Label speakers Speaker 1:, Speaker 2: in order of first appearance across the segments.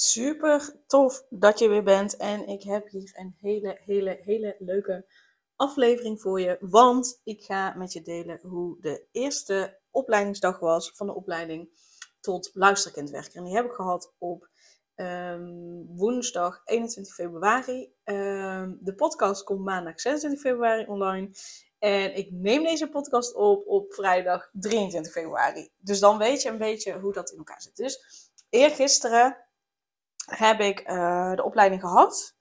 Speaker 1: Super tof dat je weer bent. En ik heb hier een hele, hele, hele leuke aflevering voor je. Want ik ga met je delen hoe de eerste opleidingsdag was van de opleiding tot luisterkindwerker. En die heb ik gehad op um, woensdag 21 februari. Um, de podcast komt maandag 26 februari online. En ik neem deze podcast op op vrijdag 23 februari. Dus dan weet je een beetje hoe dat in elkaar zit. Dus eergisteren heb ik uh, de opleiding gehad.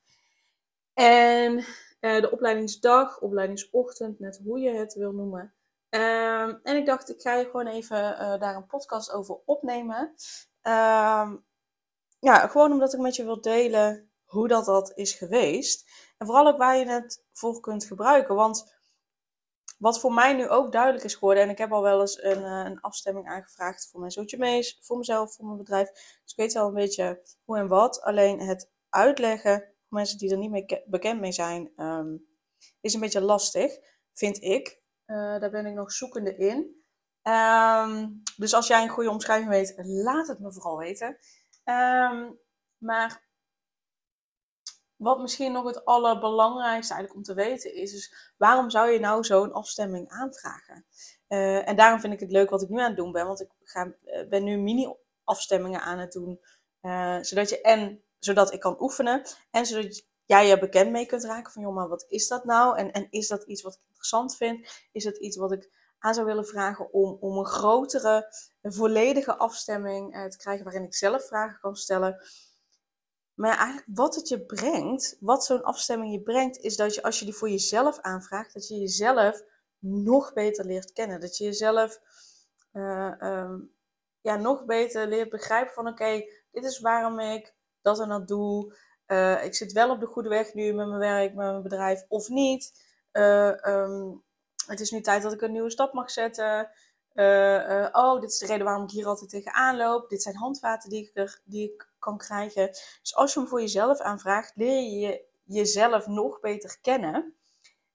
Speaker 1: En uh, de opleidingsdag, opleidingsochtend, net hoe je het wil noemen. Uh, en ik dacht, ik ga je gewoon even uh, daar een podcast over opnemen. Ehm, ja, gewoon omdat ik met je wil delen hoe dat, dat is geweest. En vooral ook waar je het voor kunt gebruiken. Want wat voor mij nu ook duidelijk is geworden, en ik heb al wel eens een, uh, een afstemming aangevraagd voor mijn zootje mees, voor mezelf, voor mijn bedrijf. Dus ik weet wel een beetje hoe en wat. Alleen het uitleggen voor mensen die er niet mee bekend mee zijn, um, is een beetje lastig, vind ik. Uh, daar ben ik nog zoekende in. Um, dus als jij een goede omschrijving weet, laat het me vooral weten. Um, maar wat misschien nog het allerbelangrijkste eigenlijk om te weten is, is waarom zou je nou zo'n afstemming aanvragen? Uh, en daarom vind ik het leuk wat ik nu aan het doen ben, want ik ga, uh, ben nu mini-afstemmingen aan het doen, uh, zodat je en zodat ik kan oefenen en zodat jij je bekend mee kunt raken van, joh, maar wat is dat nou? En, en is dat iets wat ik interessant vind? Is dat iets wat ik aan zou willen vragen om, om een grotere, volledige afstemming te krijgen waarin ik zelf vragen kan stellen? Maar eigenlijk wat het je brengt, wat zo'n afstemming je brengt, is dat je als je die voor jezelf aanvraagt, dat je jezelf nog beter leert kennen. Dat je jezelf uh, um, ja, nog beter leert begrijpen van oké, dit is waarom ik dat en dat doe. Uh, ik zit wel op de goede weg nu met mijn werk, met mijn bedrijf of niet. Uh, um, het is nu tijd dat ik een nieuwe stap mag zetten. Oh, dit is de reden waarom ik hier altijd tegenaan loop. Dit zijn handvaten die ik, er, die ik krijgen. Dus als je hem voor jezelf aanvraagt, leer je jezelf nog beter kennen.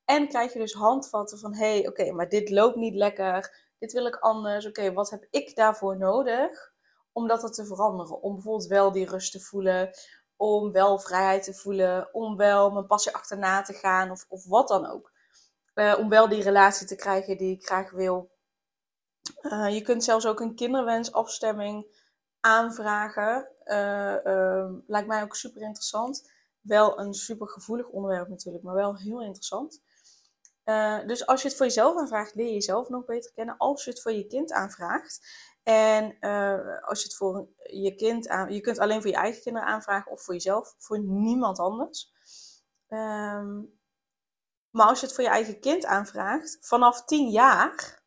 Speaker 1: En krijg je dus handvatten van, hé, hey, oké, maar dit loopt niet lekker. Dit wil ik anders. Oké, wat heb ik daarvoor nodig om dat te veranderen? Om bijvoorbeeld wel die rust te voelen. Om wel vrijheid te voelen. Om wel mijn passie achterna te gaan. Of, of wat dan ook. Uh, om wel die relatie te krijgen die ik graag wil. Uh, je kunt zelfs ook een kinderwensafstemming aanvragen. Uh, uh, lijkt mij ook super interessant. Wel een super gevoelig onderwerp natuurlijk, maar wel heel interessant. Uh, dus als je het voor jezelf aanvraagt, leer je jezelf nog beter kennen. Als je het voor je kind aanvraagt. En als je het voor je kind aan... Je kunt alleen voor je eigen kinderen aanvragen of voor jezelf. Voor niemand anders. Um, maar als je het voor je eigen kind aanvraagt, vanaf 10 jaar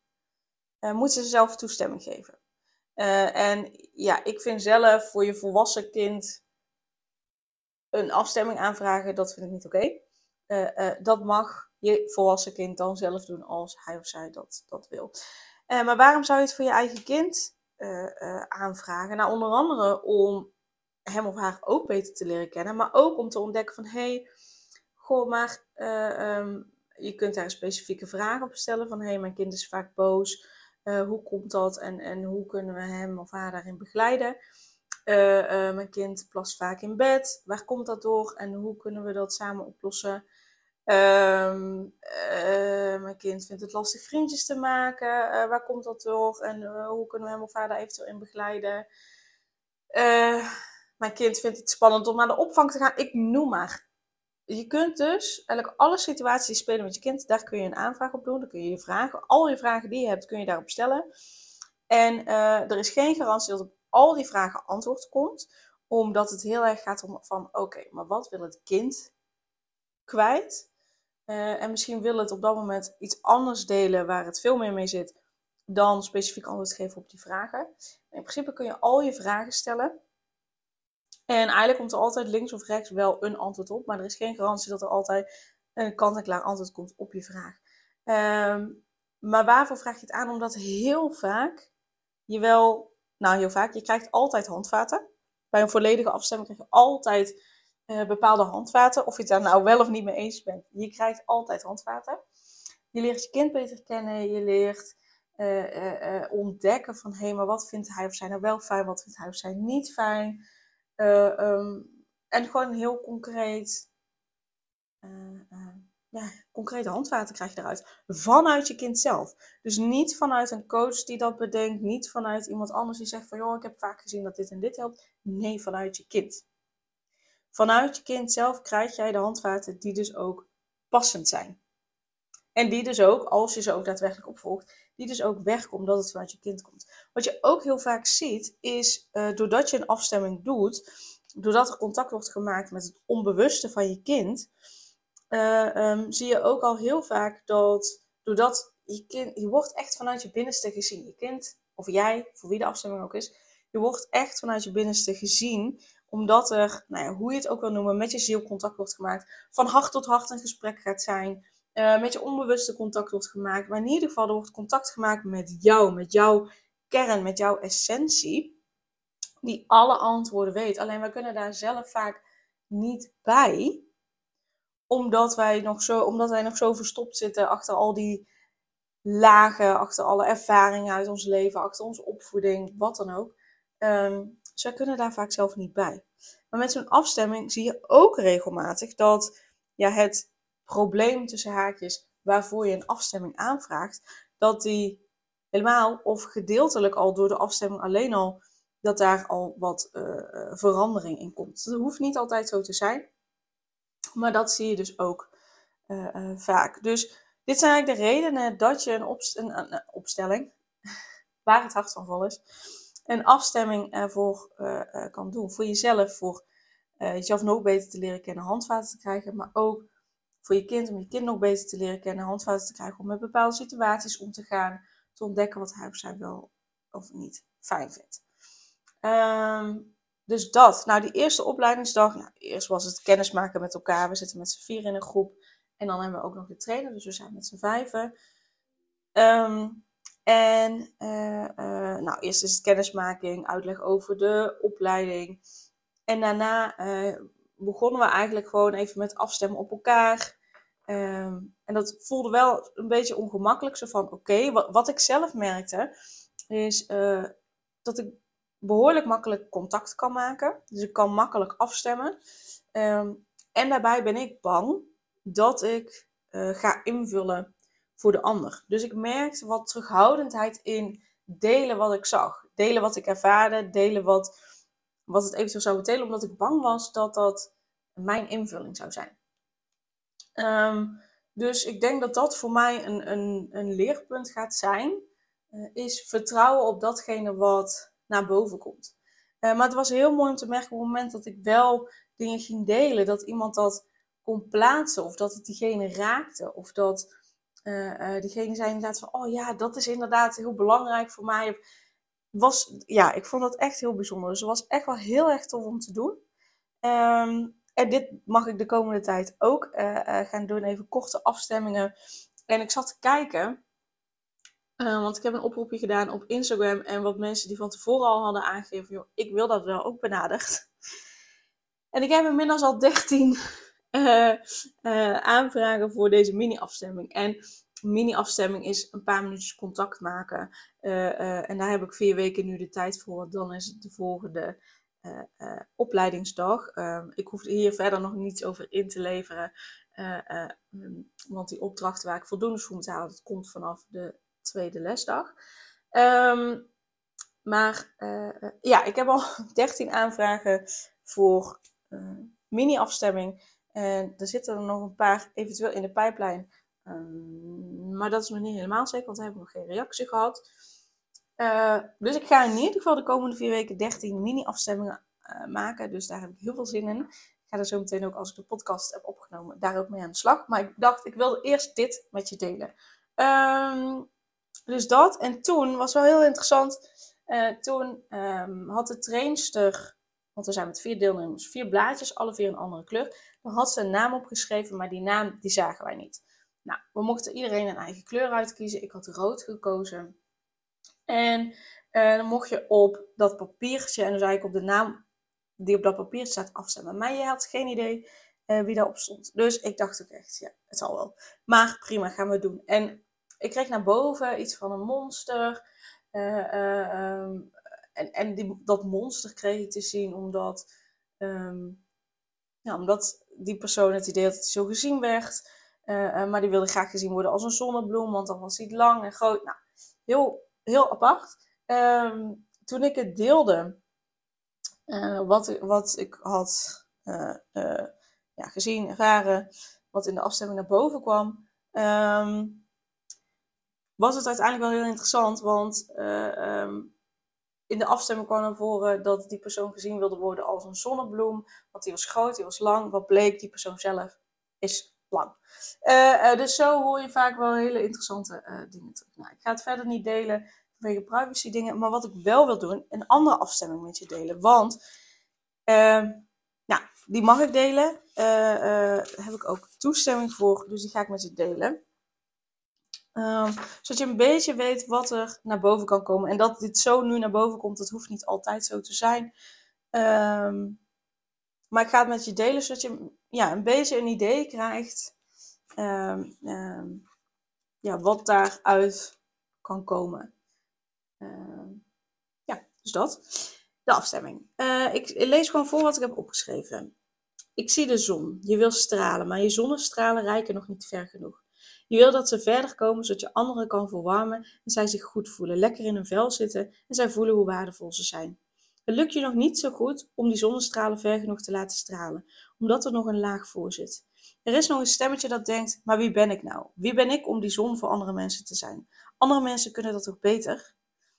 Speaker 1: moeten ze zelf toestemming geven. Uh, en ja, ik vind zelf voor je volwassen kind een afstemming aanvragen, dat vind ik niet oké. Uh, uh, dat mag je volwassen kind dan zelf doen als hij of zij dat, dat wil. maar waarom zou je het voor je eigen kind aanvragen? Nou, onder andere om hem of haar ook beter te leren kennen, maar ook om te ontdekken van, hé, hey, goh, maar um, je kunt daar specifieke vragen op stellen van, hé, hey, mijn kind is vaak boos. Uh, hoe komt dat en, en hoe kunnen we hem of haar daarin begeleiden? Uh, uh, mijn kind plast vaak in bed. Waar komt dat door en hoe kunnen we dat samen oplossen? Um, mijn kind vindt het lastig vriendjes te maken. waar komt dat door en hoe kunnen we hem of haar daar eventueel in begeleiden? mijn kind vindt het spannend om naar de opvang te gaan. Ik noem maar je kunt dus eigenlijk alle situaties die spelen met je kind, daar kun je een aanvraag op doen. Dan kun je je vragen, al je vragen die je hebt, kun je daarop stellen. En uh, er is geen garantie dat op al die vragen antwoord komt, omdat het heel erg gaat om van, oké, maar wat wil het kind kwijt? Uh, en misschien wil het op dat moment iets anders delen waar het veel meer mee zit, dan specifiek antwoord geven op die vragen. in principe kun je al je vragen stellen. En eigenlijk komt er altijd links of rechts wel een antwoord op, maar er is geen garantie dat er altijd een kant-en-klaar antwoord komt op je vraag. Ehm, maar waarvoor vraag je het aan? Omdat heel vaak je wel, nou heel vaak, je krijgt altijd handvaten. Bij een volledige afstemming krijg je altijd uh, bepaalde handvaten. Of je het daar nou wel of niet mee eens bent. Je krijgt altijd handvaten. Je leert je kind beter kennen. Je leert uh, uh, ontdekken van hé, hey, maar wat vindt hij of zij nou wel fijn? Wat vindt hij of zij niet fijn? Um, en gewoon heel concreet ja, concrete handvaten krijg je eruit. Vanuit je kind zelf. Dus niet vanuit een coach die dat bedenkt. Niet vanuit iemand anders die zegt van joh, ik heb vaak gezien dat dit en dit helpt. Nee, vanuit je kind. Vanuit je kind zelf krijg jij de handvaten die dus ook passend zijn. En die dus ook, als je ze ook daadwerkelijk opvolgt, die dus ook werken omdat het vanuit je kind komt. Wat je ook heel vaak ziet, is uh, doordat je een afstemming doet, doordat er contact wordt gemaakt met het onbewuste van je kind, uh, um, zie je ook al heel vaak dat doordat je kind, je wordt echt vanuit je binnenste gezien. Je kind, of jij, voor wie de afstemming ook is, je wordt echt vanuit je binnenste gezien omdat er, nou ja, hoe je het ook wil noemen, met je ziel contact wordt gemaakt. Van hart tot hart een gesprek gaat zijn. Uh, met je onbewuste contact wordt gemaakt. Maar in ieder geval, er wordt contact gemaakt met jou, met jouw kern, met jouw essentie. Die alle antwoorden weet. Alleen wij kunnen daar zelf vaak niet bij omdat wij nog zo, omdat wij nog zo verstopt zitten achter al die lagen, achter alle ervaringen uit ons leven, achter onze opvoeding, wat dan ook. Um, zij kunnen daar vaak zelf niet bij. Maar met zo'n afstemming zie je ook regelmatig dat ja, het probleem tussen haakjes waarvoor je een afstemming aanvraagt, dat die helemaal of gedeeltelijk al door de afstemming alleen al, dat daar al wat uh, verandering in komt. Dat hoeft niet altijd zo te zijn. Maar dat zie je dus ook uh, vaak. Dus dit zijn eigenlijk de redenen dat je een, een, een, opstelling, waar het hart van vol is, een afstemming ervoor kan doen. Voor jezelf, voor jezelf nog beter te leren kennen, handvaten te krijgen, maar ook voor je kind, om je kind nog beter te leren kennen, handvaten te krijgen om met bepaalde situaties om te gaan, te ontdekken wat hij of zij wel of niet fijn vindt. Um, dus dat. Nou, die eerste opleidingsdag. Nou, eerst was het kennismaken met elkaar. We zitten met z'n vier in een groep. En dan hebben we ook nog de trainer. Dus we zijn met z'n vijven. Um, en uh, uh, nou, eerst is het kennismaking, uitleg over de opleiding. En daarna uh, begonnen we eigenlijk gewoon even met afstemmen op elkaar. Um, en dat voelde wel een beetje ongemakkelijk. Zo van, oké, wat, wat, ik zelf merkte, is dat ik behoorlijk makkelijk contact kan maken. Dus ik kan makkelijk afstemmen. Um, en daarbij ben ik bang dat ik uh, ga invullen voor de ander. Dus ik merkte wat terughoudendheid in delen wat ik zag. Delen wat ik ervaarde, delen wat, wat het eventueel zou betekenen. Omdat ik bang was dat dat mijn invulling zou zijn. Um, dus ik denk dat dat voor mij een, een, een leerpunt gaat zijn. Uh, is vertrouwen op datgene wat naar boven komt. Uh, maar het was heel mooi om te merken op het moment dat ik wel dingen ging delen, dat iemand dat kon plaatsen of dat het diegene raakte of dat uh, diegene zei inderdaad van, oh ja, dat is inderdaad heel belangrijk voor mij. Was, ja, ik vond dat echt heel bijzonder. Dus het was echt wel heel erg tof om te doen. Um, en dit mag ik de komende tijd ook gaan doen, even korte afstemmingen. En ik zat te kijken uh, want ik heb een oproepje gedaan op Instagram en wat mensen die van tevoren al hadden aangegeven, ik wil dat wel ook benaderd. En ik heb inmiddels al 13 uh, uh, aanvragen voor deze mini-afstemming. En mini-afstemming is een paar minuutjes contact maken. Uh, en daar heb ik vier weken nu de tijd voor. Dan is het de volgende opleidingsdag. Ehm, ik hoef hier verder nog niets over in te leveren. want die opdracht waar ik voldoende voor moet halen, dat komt vanaf de tweede lesdag. Um, maar ja, ik heb al 13 aanvragen voor mini-afstemming. En er zitten er nog een paar eventueel in de pijplijn. Um, maar dat is nog niet helemaal zeker, want we hebben nog geen reactie gehad. Uh, dus ik ga in ieder geval de komende vier weken 13 mini-afstemmingen maken. Dus daar heb ik heel veel zin in. Ik ga er zo meteen ook, als ik de podcast heb opgenomen, daar ook mee aan de slag. Maar ik dacht, ik wilde eerst dit met je delen. Um, dus dat. En toen was wel heel interessant. Uh, toen um, had de trainster want we zijn met vier deelnemers, vier blaadjes, alle vier een andere kleur. Dan had ze een naam opgeschreven, maar die naam die zagen wij niet. Nou, we mochten iedereen een eigen kleur uitkiezen. Ik had rood gekozen. En uh, dan mocht je op dat papiertje, en dan zei ik op de naam die op dat papier staat, afstemmen. Maar je had geen idee uh, wie daarop stond. Dus ik dacht ook echt, ja, het zal wel. Maar prima, gaan we doen. En ik kreeg naar boven iets van een monster. Uh, um, en en die, dat monster kreeg ik te zien omdat, um, ja, omdat die persoon het idee had dat hij zo gezien werd. Uh, maar die wilde graag gezien worden als een zonnebloem, want dan was hij lang en groot. Nou, heel, heel apart. Um, toen ik het deelde, uh, wat, wat ik had ja, gezien, ervaren, wat in de afstemming naar boven kwam, um, was het uiteindelijk wel heel interessant. Want um, in de afstemming kwam naar voren dat die persoon gezien wilde worden als een zonnebloem. Want die was groot, die was lang. Wat bleek, die persoon zelf is Uh, uh, dus zo hoor je vaak wel hele interessante uh, dingen terug. Nou, ik ga het verder niet delen vanwege privacy dingen. Maar wat ik wel wil doen, een andere afstemming met je delen. Want, ehm, nou, die mag ik delen. Daar heb ik ook toestemming voor. Dus die ga ik met je delen. Um, zodat je een beetje weet wat er naar boven kan komen. En dat dit zo nu naar boven komt, dat hoeft niet altijd zo te zijn. Um, maar ik ga het met je delen, zodat je ja, een beetje een idee krijgt um, ja, wat daaruit kan komen. ja, dus dat. De afstemming. Uh, ik lees gewoon voor wat ik heb opgeschreven. Ik zie de zon. Je wil stralen, maar je zonnestralen reiken nog niet ver genoeg. Je wil dat ze verder komen zodat je anderen kan verwarmen en zij zich goed voelen, lekker in hun vel zitten en zij voelen hoe waardevol ze zijn. Het lukt je nog niet zo goed om die zonnestralen ver genoeg te laten stralen, omdat er nog een laag voor zit. Er is nog een stemmetje dat denkt: maar wie ben ik nou? Wie ben ik om die zon voor andere mensen te zijn? Andere mensen kunnen dat toch beter?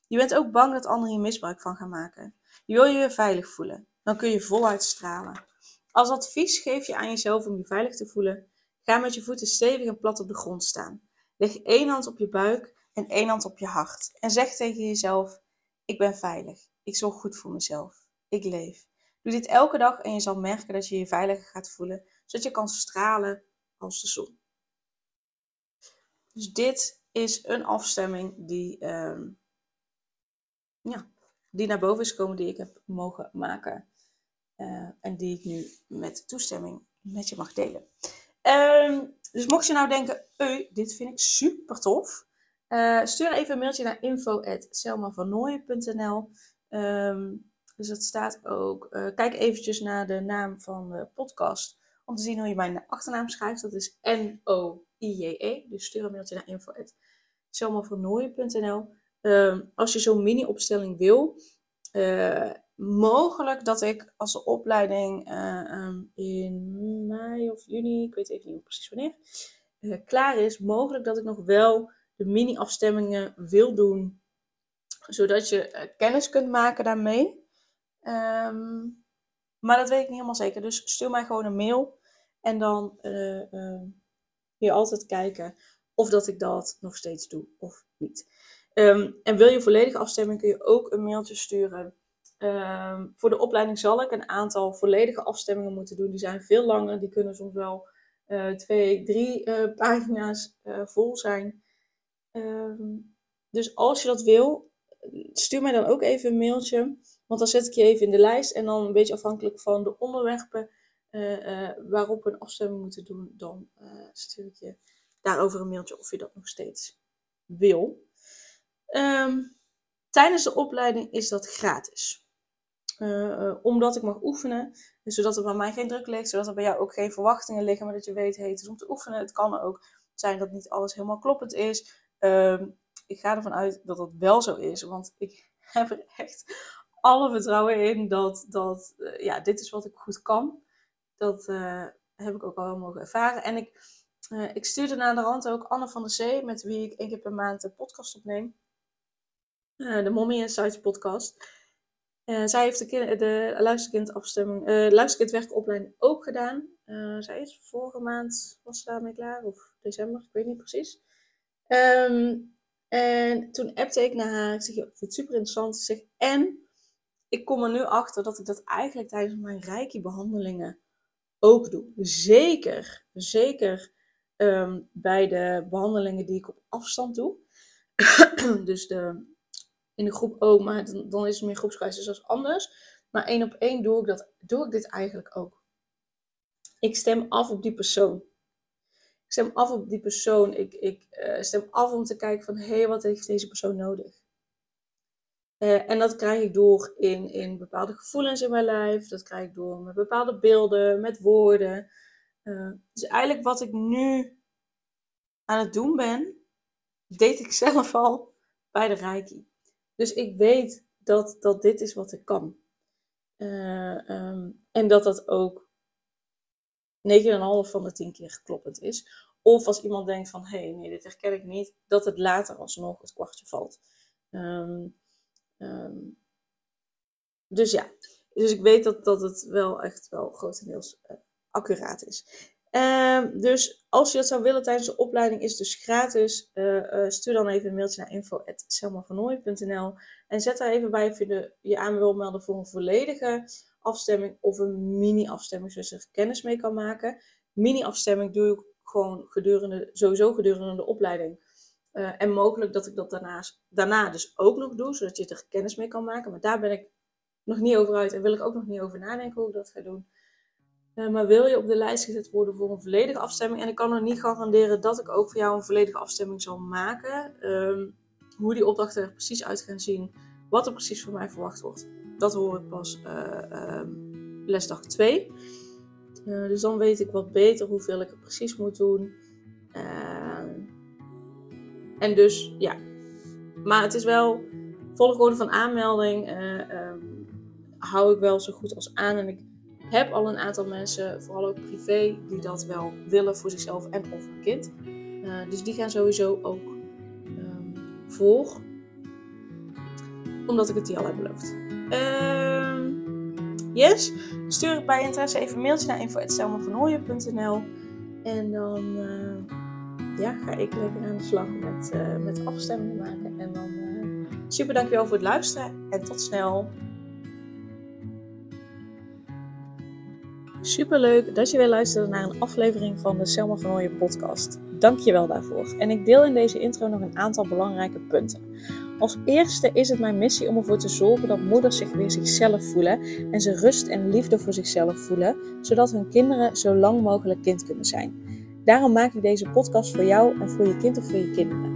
Speaker 1: Je bent ook bang dat anderen hier misbruik van gaan maken. Je wil je veilig voelen. Dan kun je voluit stralen. Als advies geef je aan jezelf om je veilig te voelen: Ga met je voeten stevig en plat op de grond staan. Leg één hand op je buik en één hand op je hart. En zeg tegen jezelf: Ik ben veilig. Ik zorg goed voor mezelf. Ik leef. Doe dit elke dag en je zal merken dat je je veiliger gaat voelen, zodat je kan stralen als de zon. Dus dit is een afstemming die, uh, ja, die naar boven is gekomen, die ik heb mogen maken. Uh, en die ik nu met toestemming met je mag delen. Um, dus mocht je nou denken, dit vind ik super tof. Uh, stuur even een mailtje naar info.selmavannooien.nl um, Dus dat staat ook. Uh, kijk eventjes naar de naam van de podcast. Om te zien hoe je mijn achternaam schrijft. Dat is N-O-I-J-E. Dus stuur een mailtje naar info.selmavannooien.nl um, ehm, Als je zo'n mini-opstelling wil. Uh, mogelijk dat ik als de opleiding uh, in mei of juni, ik weet even niet precies wanneer, klaar is, mogelijk dat ik nog wel de mini-afstemmingen wil doen, zodat je uh, kennis kunt maken daarmee. Um, maar dat weet ik niet helemaal zeker. Dus stuur mij gewoon een mail en dan kun je altijd kijken of dat ik dat nog steeds doe of niet. Um, en wil je volledige afstemming, kun je ook een mailtje sturen Um, voor de opleiding zal ik een aantal volledige afstemmingen moeten doen. Die zijn veel langer. Die kunnen soms wel uh, twee, drie uh, pagina's uh, vol zijn. Dus als je dat wil, stuur mij dan ook even een mailtje. Want dan zet ik je even in de lijst. En dan een beetje afhankelijk van de onderwerpen waarop we een afstemming moeten doen, dan stuur ik je daarover een mailtje of je dat nog steeds wil. Um, tijdens de opleiding is dat gratis. Omdat ik mag oefenen. Zodat er bij mij geen druk ligt. Zodat er bij jou ook geen verwachtingen liggen. Maar dat je weet, het is om te oefenen. Het kan ook zijn dat niet alles helemaal kloppend is. Uh, ik ga ervan uit dat dat wel zo is. Want ik heb er echt alle vertrouwen in dat, dat uh, ja, dit is wat ik goed kan. Dat heb ik ook al mogen ervaren. En ik, ik stuurde naar de rand ook Anne van der Zee. Met wie ik één keer per maand een podcast opneem. de Mommy Insights podcast. Zij heeft de, de luisterkindafstemming, luisterkindwerkopleiding ook gedaan. Zij is vorige maand, was ze daarmee klaar? Of december, ik weet niet precies. Um, en toen appte ik naar haar, ik zeg, ik vind het super interessant. Ik zeg, en ik kom er nu achter dat ik dat eigenlijk tijdens mijn reiki-behandelingen ook doe. Zeker, zeker ehm, bij de behandelingen die ik op afstand doe. dus de, in de groep ook, maar dan, is het meer groepsgewijs, dus dat is anders. Maar één op één doe ik, dat, doe ik dit eigenlijk ook. Ik stem af op die persoon. Ik stem af op die persoon. Ik, ik uh, stem af om te kijken van, hé, wat heeft deze persoon nodig? Uh, en dat krijg ik door in, in bepaalde gevoelens in mijn lijf. Dat krijg ik door met bepaalde beelden, met woorden. Uh, dus eigenlijk wat ik nu aan het doen ben, deed ik zelf al bij de Reiki. Dus ik weet dat, dat dit is wat ik kan. Um, en dat dat ook 9,5 van de 10 keer kloppend is. Of als iemand denkt van, hé, hey, nee, dit herken ik niet, dat het later alsnog het kwartje valt. Um, um, dus ja, dus ik weet dat, dat het wel echt wel grotendeels uh, accuraat is. Um, dus als je dat zou willen tijdens de opleiding, is het dus gratis. Uh, uh, stuur dan even een mailtje naar info.selmavernooy.nl en zet daar even bij of je je aan wil melden voor een volledige afstemming of een mini-afstemming, zodat je er kennis mee kan maken. Mini-afstemming doe ik gewoon gedurende, sowieso gedurende de opleiding. Uh, en mogelijk dat ik dat daarnaast, daarna dus ook nog doe, zodat je er kennis mee kan maken. Maar daar ben ik nog niet over uit en wil ik ook nog niet over nadenken hoe ik dat ga doen. Uh, maar wil je op de lijst gezet worden voor een volledige afstemming? En ik kan nog niet garanderen dat ik ook voor jou een volledige afstemming zal maken. Um, hoe die opdrachten er precies uit gaan zien, wat er precies van mij verwacht wordt, dat hoor ik pas uh, um, lesdag 2. Uh, dus dan weet ik wat beter hoeveel ik er precies moet doen. Uh, en dus ja, maar het is wel volgorde van aanmelding. Um, hou ik wel zo goed als aan. En ik heb al een aantal mensen, vooral ook privé, die dat wel willen voor zichzelf en of een kind. dus die gaan sowieso ook voor. Omdat ik het die al heb beloofd. Uh, yes. Stuur bij interesse even een mailtje naar info.selmavernooien.nl En dan uh, ja, ga ik lekker aan de slag met, uh, met afstemmingen maken. En dan uh, super dankjewel voor het luisteren. En tot snel. Super leuk dat je weer luisterde naar een aflevering van de Selma van Ooyen podcast. Dank je wel daarvoor. En ik deel in deze intro nog een aantal belangrijke punten. Als eerste is het mijn missie om ervoor te zorgen dat moeders zich weer zichzelf voelen en ze rust en liefde voor zichzelf voelen, zodat hun kinderen zo lang mogelijk kind kunnen zijn. Daarom maak ik deze podcast voor jou en voor je kind of voor je kinderen.